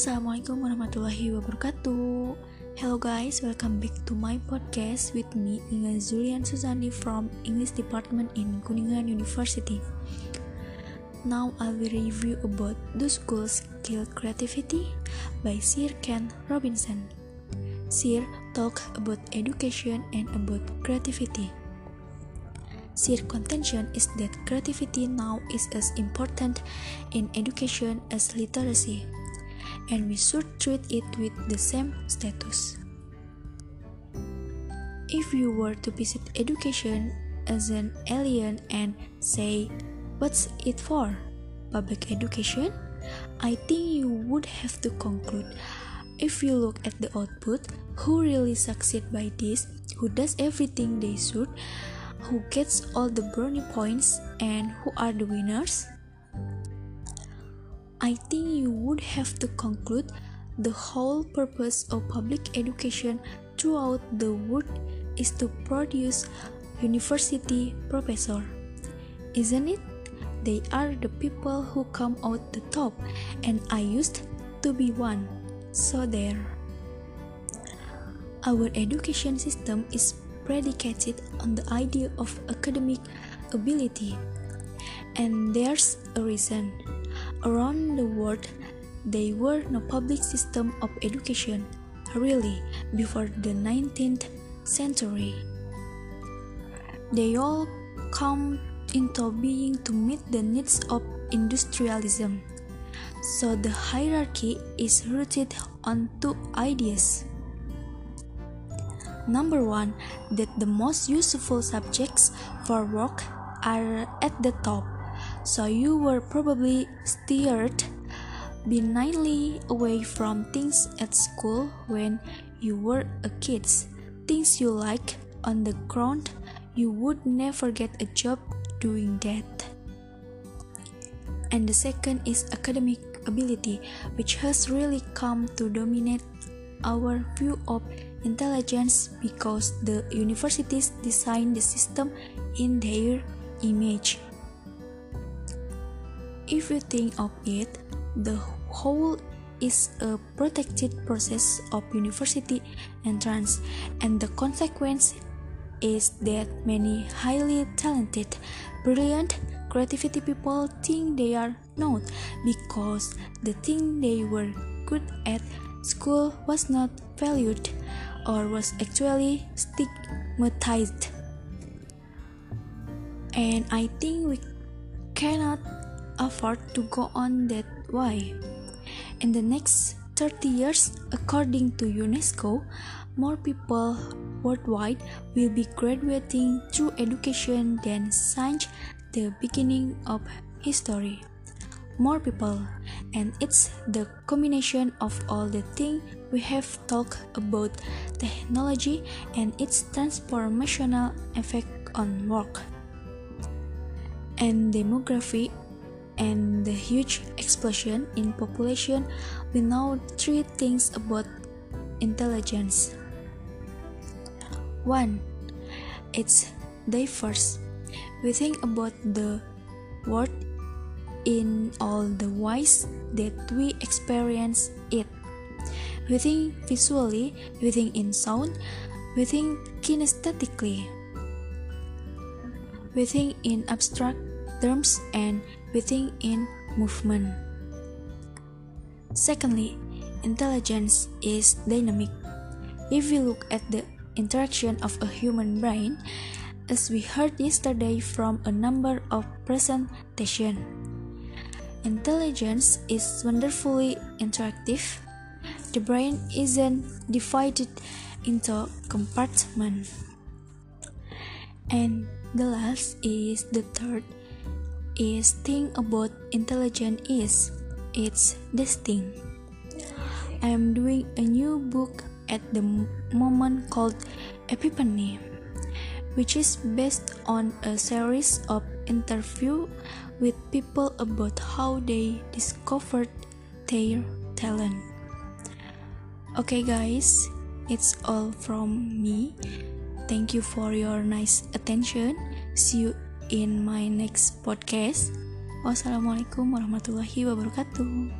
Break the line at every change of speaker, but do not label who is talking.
Assalamualaikum warahmatullahi wabarakatuh. Hello guys, welcome back to my podcast with me Inga Zulian Susani from English Department in Kuningan University. Now I will review about The School Skill Creativity by Sir Ken Robinson. Sir talk about education and about creativity. Sir contention is that creativity now is as important in education as literacy and we should treat it with the same status. If you were to visit education as an alien and say, What's it for? Public education? I think you would have to conclude if you look at the output, who really succeed by this, who does everything they should, who gets all the brownie points, and who are the winners? I think you would have to conclude the whole purpose of public education throughout the world is to produce university professor. Isn't it? They are the people who come out the top, and I used to be one. So there. Our education system is predicated on the idea of academic ability, and there's a reason. Around the world, there were no public system of education, really, before the 19th century. They all come into being to meet the needs of industrialism. So the hierarchy is rooted on two ideas. Number one, that the most useful subjects for work are at the top so you were probably steered benignly away from things at school when you were a kid. Things you like on the ground, you would never get a job doing that. And the second is academic ability, which has really come to dominate our view of intelligence because the universities design the system in their image. If you think of it, the whole is a protected process of university entrance, and the consequence is that many highly talented, brilliant, creativity people think they are not because the thing they were good at school was not valued or was actually stigmatized. And I think we cannot afford to go on that way. In the next 30 years, according to UNESCO, more people worldwide will be graduating through education than since the beginning of history. More people, and it's the combination of all the things we have talked about technology and its transformational effect on work and demography and the huge explosion in population, we know three things about intelligence. One, it's diverse. We think about the world in all the ways that we experience it. We think visually, we think in sound, we think kinesthetically, we think in abstract terms and within in movement. Secondly, intelligence is dynamic. If we look at the interaction of a human brain, as we heard yesterday from a number of presentations, intelligence is wonderfully interactive. The brain isn't divided into compartments. And the last is the third is thing about intelligence is its distinct. I am doing a new book at the moment called Epiphany, which is based on a series of interview with people about how they discovered their talent. Okay, guys, it's all from me. Thank you for your nice attention. See you in my next podcast. Wassalamualaikum warahmatullahi wabarakatuh.